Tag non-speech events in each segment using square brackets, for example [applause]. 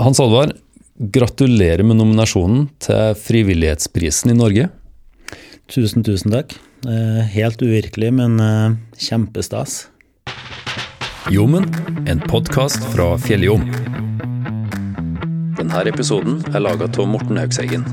Hans Alvar, gratulerer med nominasjonen til Frivillighetsprisen i Norge. Tusen, tusen takk. Eh, helt uvirkelig, men eh, kjempestas. Jommen, en podkast fra Fjelljom. Denne episoden er laga av Morten Haugseggen.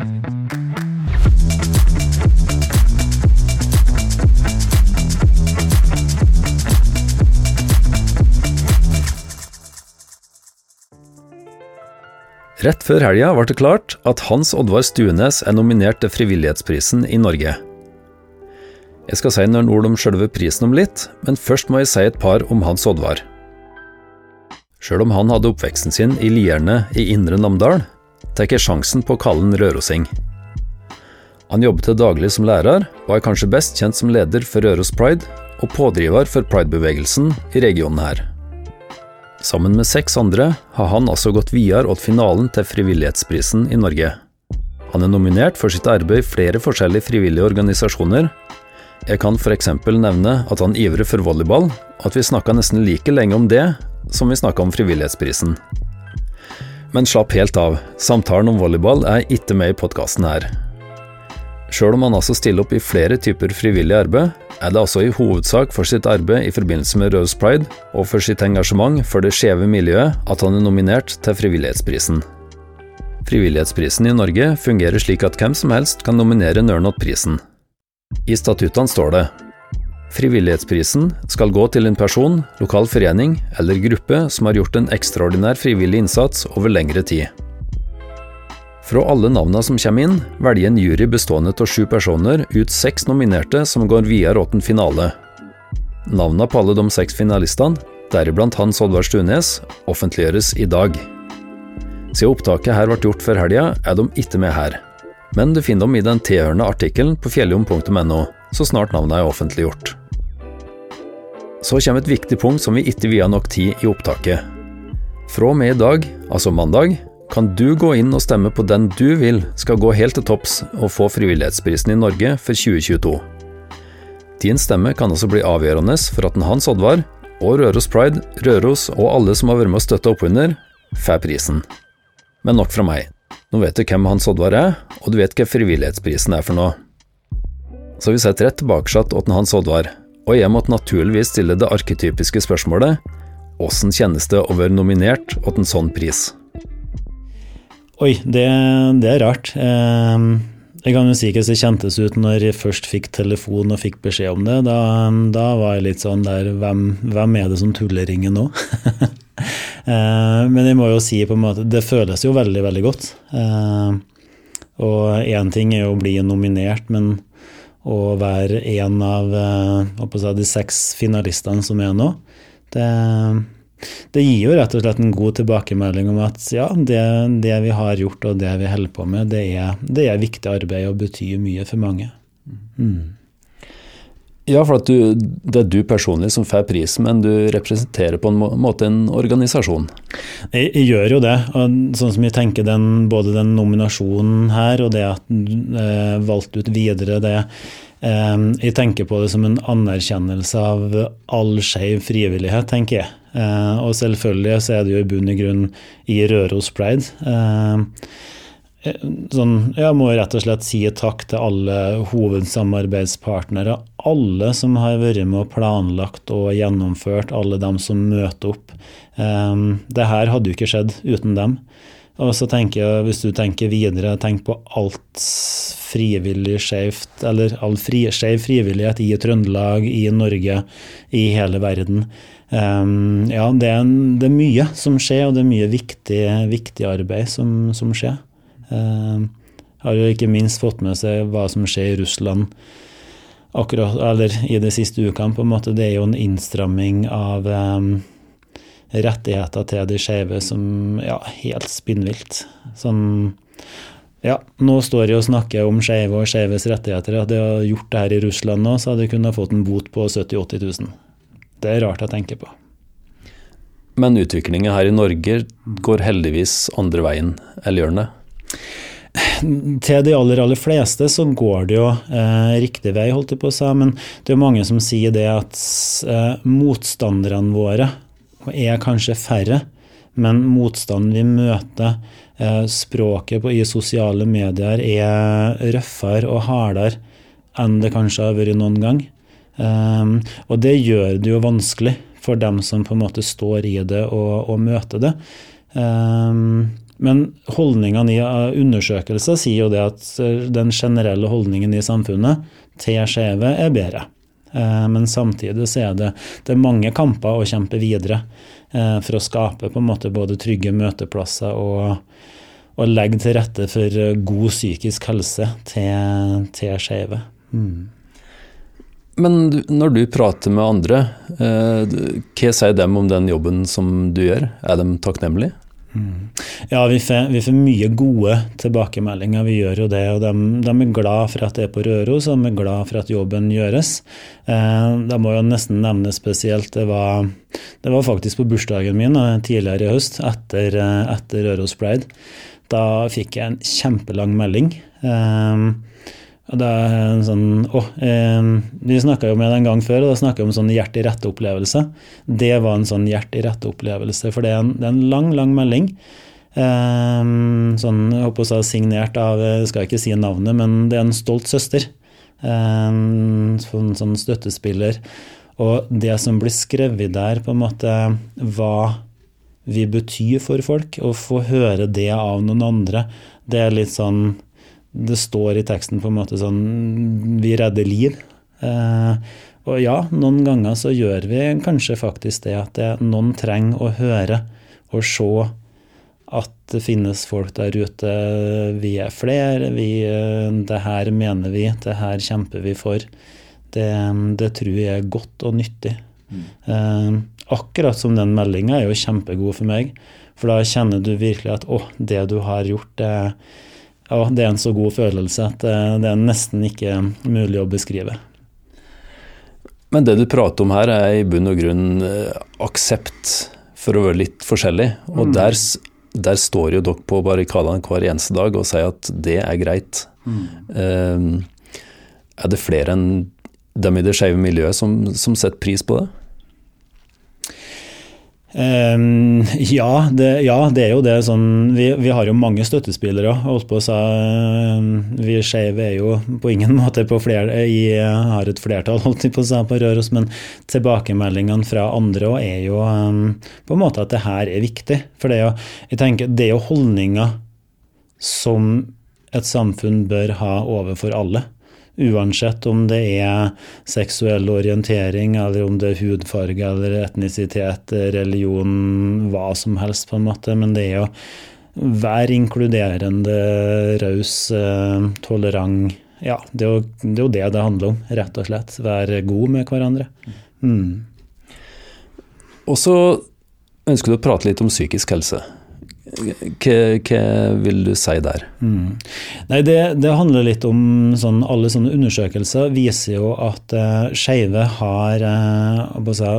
Rett før helga ble det klart at Hans Oddvar Stuenes er nominert til Frivillighetsprisen i Norge. Jeg skal si noen ord om sjølve prisen om litt, men først må jeg si et par om Hans Oddvar. Sjøl om han hadde oppveksten sin i Lierne i Indre Namdal, tar jeg sjansen på å kalle han rørosing. Han jobber til daglig som lærer, og er kanskje best kjent som leder for Røros Pride og pådriver for pridebevegelsen i regionen her. Sammen med seks andre har han altså gått videre til finalen til Frivillighetsprisen i Norge. Han er nominert for sitt arbeid i flere forskjellige frivillige organisasjoner. Jeg kan f.eks. nevne at han ivrer for volleyball, og at vi snakka nesten like lenge om det som vi snakka om Frivillighetsprisen. Men slapp helt av, samtalen om volleyball er ikke med i podkasten her. Sjøl om han altså stiller opp i flere typer frivillig arbeid, er det altså i hovedsak for sitt arbeid i forbindelse med Rose Pride og for sitt engasjement for det skjeve miljøet at han er nominert til Frivillighetsprisen. Frivillighetsprisen i Norge fungerer slik at hvem som helst kan nominere Nørnot prisen. I statuttene står det Frivillighetsprisen skal gå til en person, lokal forening eller gruppe som har gjort en ekstraordinær frivillig innsats over lengre tid. Fra alle navnene som kommer inn, velger en jury bestående av sju personer ut seks nominerte som går videre til finale. Navnene på alle de seks finalistene, deriblant Hans Oddvar Stunes, offentliggjøres i dag. Siden opptaket her ble gjort før helga, er de ikke med her. Men du finner dem i den tilhørende artikkelen på fjelljom.no, så snart navnet er offentliggjort. Så kommer et viktig punkt som vi ikke vier nok tid i opptaket. Fra og med i dag, altså mandag, kan du gå inn og stemme på den du vil skal gå helt til topps og få Frivillighetsprisen i Norge for 2022. Din stemme kan også bli avgjørende for at en Hans Oddvar og Røros Pride, Røros og alle som har vært med å støtte oppunder, får prisen. Men nok fra meg. Nå vet du hvem Hans Oddvar er, og du vet hva Frivillighetsprisen er for noe. Så vi setter rett tilbake til Hans Oddvar, og jeg måtte naturligvis stille det arketypiske spørsmålet Åssen kjennes det å være nominert til en sånn pris? Oi, det, det er rart. Eh, jeg kan jo si hvordan det kjentes ut når jeg først fikk telefon og fikk beskjed om det. Da, da var jeg litt sånn der Hvem, hvem er det som tulleringer nå? [laughs] eh, men jeg må jo si på en måte Det føles jo veldig, veldig godt. Eh, og én ting er jo å bli nominert, men å være en av si, de seks finalistene som er nå, det det gir jo rett og slett en god tilbakemelding om at ja, det, det vi har gjort og det vi holder på med, det er, det er viktig arbeid og betyr mye for mange. Mm. Ja, for du, det er du personlig som får prisen, men du representerer på en måte en organisasjon? Jeg, jeg gjør jo det. og Sånn som jeg tenker den, både den nominasjonen her og det at du eh, valgte ut videre det eh, Jeg tenker på det som en anerkjennelse av all skeiv frivillighet, tenker jeg. Eh, og selvfølgelig så er det jo i bunn og grunn i Røros Pride. Eh, eh, sånn, jeg må rett og slett si takk til alle hovedsamarbeidspartnere. Alle som har vært med og planlagt og gjennomført, alle dem som møter opp. Det her hadde jo ikke skjedd uten dem. Og så tenker jeg, hvis du tenker videre, tenk på alt frivillig skjevt, eller all fri, skeiv frivillighet i Trøndelag, i Norge, i hele verden. Um, ja, det er, det er, mye som skjer, og det er mye viktig, viktig arbeid som, som skjer. Um, har jo ikke minst fått med seg hva som skjer i Russland akkurat, eller i de siste ukene. på en måte. Det er jo en innstramming av um, rettigheter til de skeive som ja, helt spinnvilt. Sånn ja, nå står jeg og snakker om skeive og skeives rettigheter. Hadde jeg gjort det her i Russland nå, så hadde jeg kunnet fått en bot på 70 000-80 000. Det er rart å tenke på. Men utviklingen her i Norge går heldigvis andre veien, eller gjør den det? Til de aller, aller fleste så går det jo eh, riktig vei, holdt jeg på å si. Men det er mange som sier det at eh, motstanderne våre er kanskje færre, men motstanden vi møter, eh, språket på, i sosiale medier, er røffere og hardere enn det kanskje har vært noen gang. Um, og det gjør det jo vanskelig for dem som på en måte står i det og, og møter det. Um, men holdningene i uh, undersøkelser sier jo det at uh, den generelle holdningen i samfunnet til skeive er bedre. Uh, men samtidig så er det, det er mange kamper å kjempe videre for å skape på en måte både trygge møteplasser og, og legge til rette for god psykisk helse til, til skeive. Mm. Men når du prater med andre, eh, hva sier de om den jobben som du gjør? Er de takknemlige? Mm. Ja, vi får, vi får, mye gode tilbakemeldinger. Vi gjør jo det. og de, de, er glad for at det er på Røros, og de er glad for at jobben gjøres. Eh, det må jo nesten nevne spesielt. Det var, det var faktisk på bursdagen min eh, tidligere i høst, etter, eh, etter Røros Pride. Da fikk jeg en kjempelang melding. Eh, og er en sånn, å, eh, Vi snakka jo med det en gang før, og da snakka vi om sånn hjerte i rette-opplevelse. Det var en sånn hjerte i rette-opplevelse, for det er, en, det er, en, lang, lang melding. Eh, sånn, jeg håper hun si signert av Jeg skal ikke si navnet, men det er en stolt søster. Eh, en sånn støttespiller. Og det som blir skrevet der, på en måte hva vi betyr for folk, å få høre det av noen andre, det er litt sånn det står i teksten på en måte sånn Vi redder liv. Eh, og ja, noen ganger så gjør vi kanskje faktisk det at det, noen trenger å høre og se at det finnes folk der ute. Vi er flere. Vi, eh, det her mener vi. Det her kjemper vi for. Det, det tror jeg er godt og nyttig. Mm. Eh, akkurat som den meldinga er jo kjempegod for meg. For da kjenner du virkelig at å, det du har gjort, det ja, det er en så god følelse at eh, det er nesten ikke mulig å beskrive. Men det du prater om her, er i bunn og grunn eh, aksept for å være litt forskjellig. Og mm. der, der, står jo dere på barrikadene hver eneste dag og sier at det er greit. Mm. Um, er det flere enn dem i det skeive miljøet som, som setter pris på det? Um, ja, det, ja, det, er jo det. Sånn, vi, vi, har jo mange støttespillere. holdt på å si. Vi skeive er jo på ingen [laughs] måte på flere, i, har et flertall holdt på å si, på Røros, men tilbakemeldingene fra andre er jo um, på en måte at det her er viktig. For det er jo, jeg tenker, det er jo holdninger som et samfunn bør ha overfor alle. Uansett om det er seksuell orientering, eller om det er hudfarge eller etnisitet, religion, hva som helst, på en måte. Men det er jo være inkluderende, raus, eh, tolerant. Ja, det er, jo, det er, jo, det det handler om, rett og slett. Være god med hverandre. Mm. Og så ønsker du å prate litt om psykisk helse. Hva, vil du si der? Mm. Nei, det, det, handler litt om sånn, Alle sånne undersøkelser viser jo at uh, skeive har uh, si,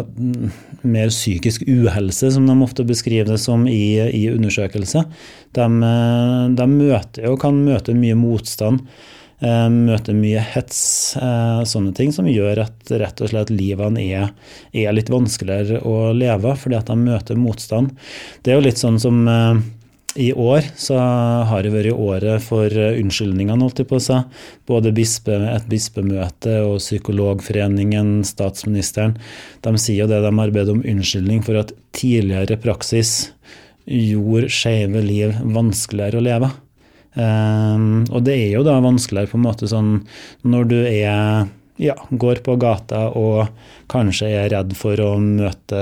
mer psykisk uhelse, som de ofte beskriver det som i, i undersøkelser. De, uh, de møter og kan møte mye motstand. Eh, møter mye hets, eh, sånne ting som gjør at rett og slett livene er, er litt vanskeligere å leve, fordi at de møter motstand. Det er jo litt sånn som eh, i år så har det vært året for unnskyldningene, holdt jeg på å si. Både bispe, et bispemøte og Psykologforeningen, statsministeren. De sier jo det de har bedt om unnskyldning for at tidligere praksis gjorde skeive liv vanskeligere å leve. Um, og det er jo da vanskeligere på en måte sånn når du er ja, går på gata og kanskje er redd for å møte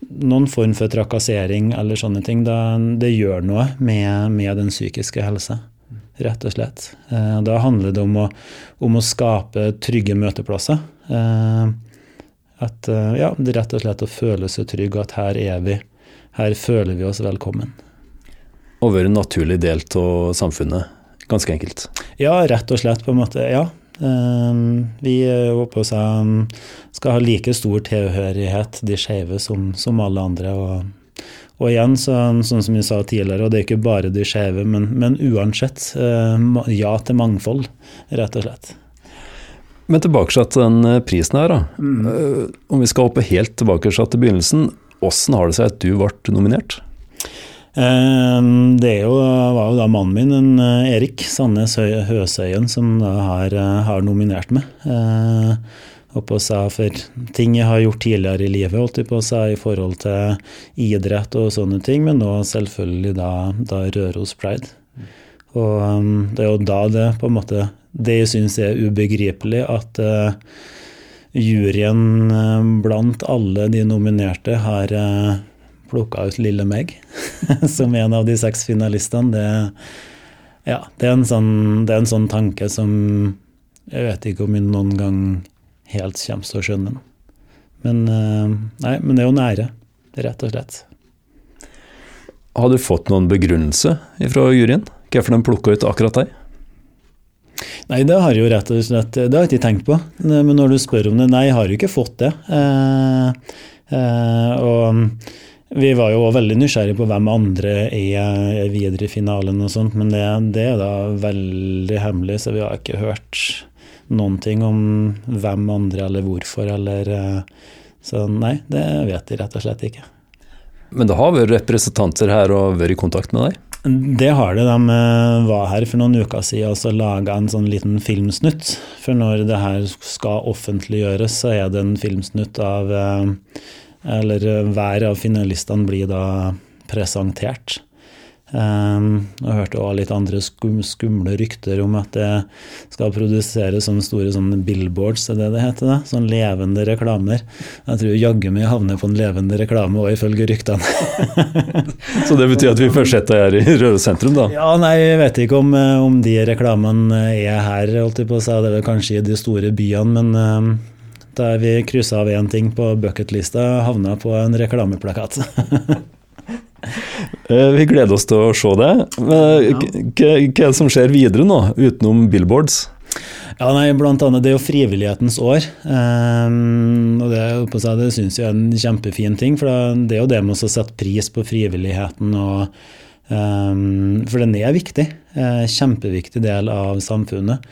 noen form for trakassering eller sånne ting. Da, det gjør noe med, med den psykiske helse, rett og slett. Uh, da handler det om å, om å skape trygge møteplasser. Uh, at uh, ja, det er rett og slett å føle seg trygg, at her er vi. Her føler vi oss velkommen og være en naturlig del av samfunnet. Ganske enkelt. Ja, rett og slett, på en måte. Ja. Ehm, vi håper oss skal ha like stor tilhørighet, de skeive, som, som, alle andre. Og, og igjen, så, sånn som vi sa tidligere, og det er ikke bare de skeive, men, men, uansett, eh, ja til mangfold, rett og slett. Men tilbake til den eh, prisen her, da. Mm. Eh, om vi skal hoppe helt tilbake til begynnelsen. Hvordan har det seg at du ble nominert? Det jo, var jo da mannen min, en Erik Sandnes Høsøyen, som da har, har nominert meg. Og på seg for ting jeg har gjort tidligere i livet, holdt jeg på seg i forhold til idrett og sånne ting, men nå selvfølgelig da, da Røros Pride. Og um, det er jo da det på en måte Det jeg syns er ubegripelig, at juryen blant alle de nominerte har plukka ut lille meg [laughs] som en av de seks finalistene. Det, ja, det, er sånn, det er en sånn tanke som jeg vet ikke om jeg noen gang helt kommer til å skjønne den. Men, uh, nei, men det er jo nære, rett og slett. Har du fått noen begrunnelse fra juryen? Hvorfor de plukka ut akkurat deg? Nei, det har jeg jo rett og slett Det har jeg ikke tenkt på. Men når du spør om det Nei, jeg har jo ikke fått det. Eh, eh, og vi var jo veldig nysgjerrige på hvem andre er videre i finalen og sånt, men det, det er da veldig hemmelig, så vi har ikke hørt noen ting om hvem andre eller hvorfor eller eh, Så nei, det vet de rett og slett ikke. Men det har vært representanter her og vært i kontakt med deg? Det har det. De eh, var her for noen uker siden og laga en sånn liten filmsnutt. For når det her skal offentliggjøres, så er det en filmsnutt av eh, Eller hver av finalistene blir da presentert. Jeg hørte også litt andre skum, skumle rykter om at det skal produseres sånne store sånne billboards, er det det heter? det? Sånn levende reklamer. Jeg tror jaggu meg havner på en levende reklame òg, ifølge ryktene. [laughs] Så det betyr at vi først setter her i Røde sentrum, da? Ja, nei, jeg vet ikke om, eh, om de reklamene er her, holdt jeg på å si. Det er vel kanskje i de store byene, men um, da vi kryssa av én ting på bucketlista, havna på en reklameplakat. [laughs] Eh, vi gleder oss til å se det. Hva er det som skjer videre nå, utenom billboards? Ja, nei, blant annet, Det er jo frivillighetens år. Um, og Det, det syns jeg er en kjempefin ting. For det er jo det med å sette pris på frivilligheten. Og, um, for den er viktig. Uh, kjempeviktig del av samfunnet.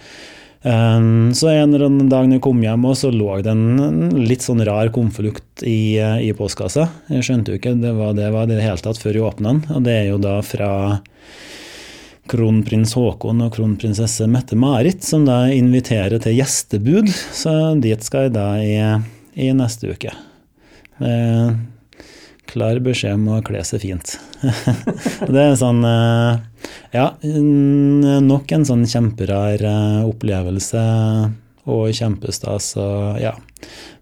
Um, så en eller annen dag når jeg kom hjem, så lå det en litt sånn rar konvolutt i, eh, i, postkassa. Jeg skjønte jo ikke det var det var det hele tatt før jeg åpna den. Og det er jo da fra kronprins Haakon og kronprinsesse Mette-Marit, som da inviterer til gjestebud. Så dit skal jeg da i, i neste uke. Med klar beskjed om å kle seg fint. [laughs] det er sånn eh, Ja, nok en sånn kjemperar eh, opplevelse og kjempestas. Og ja,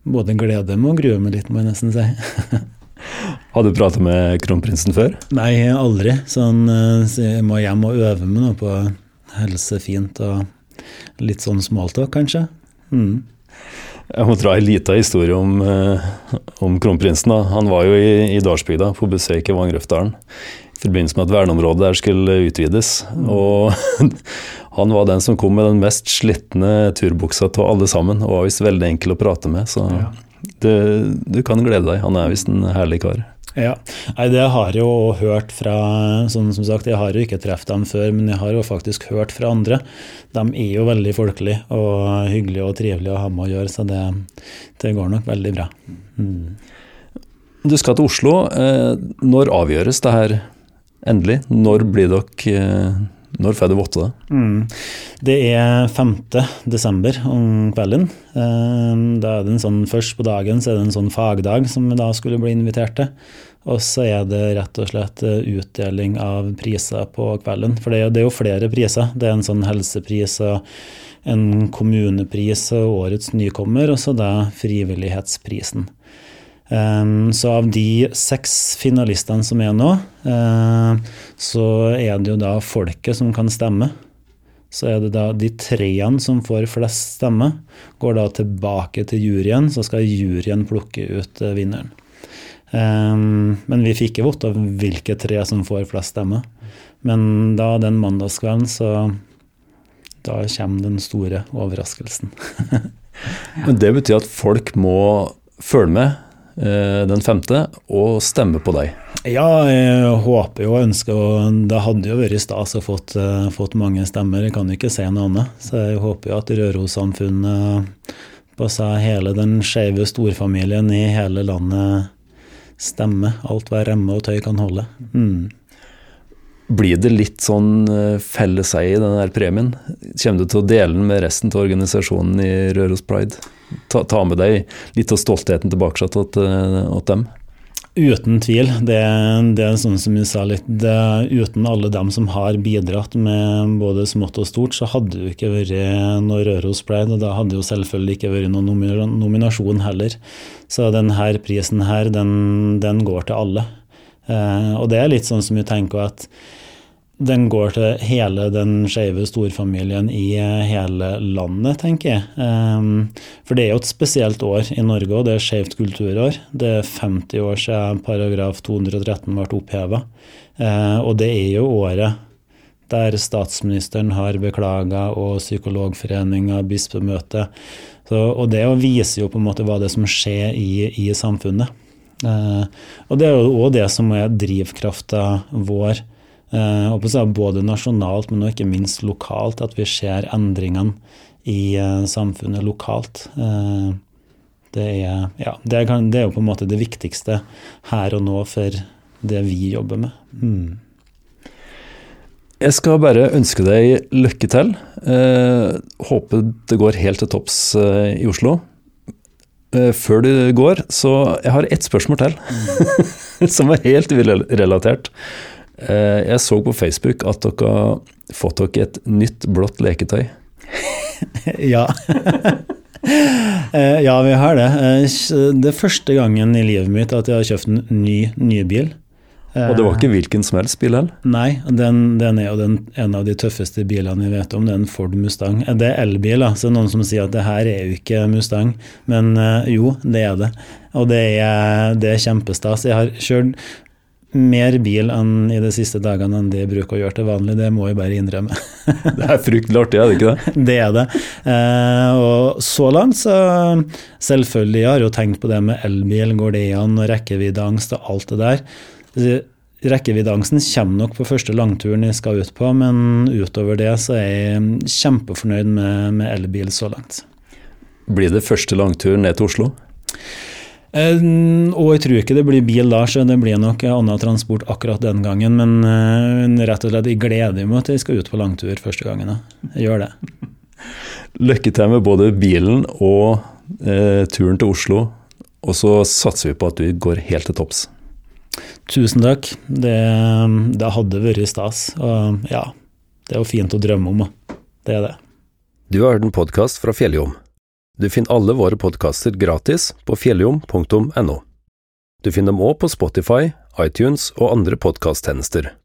både glede meg og grue meg litt, må jeg nesten si. [laughs] Har du pratet med kronprinsen før? Nei, aldri. Sånn, eh, så jeg må hjem og øve meg nå på helse fint og litt sånn smalltalk, kanskje. Mm. Jeg må dra en liten historie om, eh, om kronprinsen. Da. Han var jo i, i Dalsbygda på besøk i Vangrøftdalen i forbindelse med at verneområdet der skulle utvides. Mm. Og [laughs] han var den som kom med den mest slitne turbuksa av alle sammen, og var visst veldig enkel å prate med. Så ja. du, du kan glede deg. Han er visst en herlig kar. Ja, Nei, Det har jeg jo hørt fra sånn som sagt, Jeg har jo ikke truffet dem før, men jeg har jo faktisk hørt fra andre. De er jo veldig folkelige og hyggelige og trivelige å ha med å gjøre, så det, det går nok veldig bra. Mm. Du skal til Oslo. Eh, når avgjøres det her endelig? Når blir dere eh, når får du vite det? Mm. Det er 5. desember om kvelden. Eh, da er det en sånn, først på dagen så er det en sånn fagdag som vi da skulle bli invitert til. Og så er det rett og slett eh, utdeling av priser på kvelden. For det er, jo flere priser. Det er en sånn helsepris og en kommunepris og årets nykommer, og så da frivillighetsprisen. Um, så av de seks finalistene som er nå, uh, så er det jo da folket som kan stemme. Så er det da de treene som får flest stemmer, går da tilbake til juryen. Så skal juryen plukke ut uh, vinneren. Um, men vi fikk ikke vite hvilke tre som får flest stemmer. Men da den mandagskvelden, så da kommer den store overraskelsen. [laughs] men det betyr at folk må følge med Eh, den femte, og stemme på deg. Ja, jeg håper jo og ønsker og Det hadde jo vært stas å fått, uh, fått mange stemmer, jeg kan ikke si noe annet. Så jeg håper jo at Røros-samfunnet på seg hele den skeive storfamilien i hele landet stemmer. Alt hva remme og tøy kan holde. Mm. Blir det litt sånn eh, felles eie i denne premien? Kommer du til å dele den med resten av organisasjonen i Røros Pride? Ta, ta med deg litt av stoltheten tilbake til eh, dem? Uten tvil. Det, det, er sånn som vi sa litt, det, uten alle dem som har bidratt med både smått og stort, så hadde det ikke vært noe Røros Pride, og da hadde jo selvfølgelig ikke vært noen nominasjon heller. Så denne prisen her, den, den går til alle. Eh, og det er litt sånn som vi tenker at den går til hele den skeive storfamilien i eh, hele landet, tenker jeg. Um, for det er jo et spesielt år i Norge, og det er skeivt kulturår. Det er 50 år siden paragraf 213 ble oppheva. Uh, og det er jo året der statsministeren har beklaga, og Psykologforeninga, bispemøtet. Og det viser jo på en måte hva det er som skjer i, i samfunnet. Uh, og det er jo òg det som er drivkrafta vår Eh, både nasjonalt, men ikke minst lokalt, at vi ser endringene i eh, samfunnet lokalt. Eh, det er, ja, det, er, det er, jo på en måte det viktigste her og nå for det vi jobber med. Mm. Jeg skal bare ønske deg lykke til. Eh, håper det går helt til topps eh, i Oslo. Eh, før du går, så jeg har ett spørsmål til, [laughs] som er helt relatert. Eh, jeg så på Facebook at dere har fått dere et nytt blått leketøy. [laughs] ja. [laughs] Eh, ja, vi har det. Det er første gangen i livet mitt at jeg har kjøpt en ny nybil. Og det var ikke hvilken som helst bil heller? Nei, den, den, er jo den, en av de tøffeste bilene vi vet om. Det er en Ford Mustang. Det er elbil, så det er noen som sier at det her er jo ikke Mustang. Men jo, det er det. Og det er, det er kjempestas. Jeg har kjørt mer bil enn i de siste dagene enn det jeg bruker å gjøre til vanlig, det må jeg bare innrømme. [laughs] det er fryktelig artig, er det ikke det? Det er det. Eh, og så langt, så selvfølgelig, jeg har jo tenkt på det med elbil, går det an, og rekkeviddeangst og alt det der. Rekkeviddeangsten kommer nok på første langturen jeg skal ut på, men utover det så er jeg kjempefornøyd med, med elbil så langt. Blir det første langtur ned til Oslo? Eh, og jeg tror ikke det blir bil da, så det blir nok annen transport akkurat den gangen. Men uh, rett og slett, jeg gleder meg til jeg skal ut på langtur første gangen. Da. Jeg gjør det. Lykke til med både bilen og eh, turen til Oslo. Og så satser vi på at du går helt til topps. Tusen takk. Det, det hadde vært stas. Og ja, det er jo fint å drømme om. Det er det. Du har hørt en podkast fra Fjelljom. Du finner alle våre podkaster gratis på fjelljom.no. Du finner dem òg på Spotify, iTunes og andre podkasttjenester.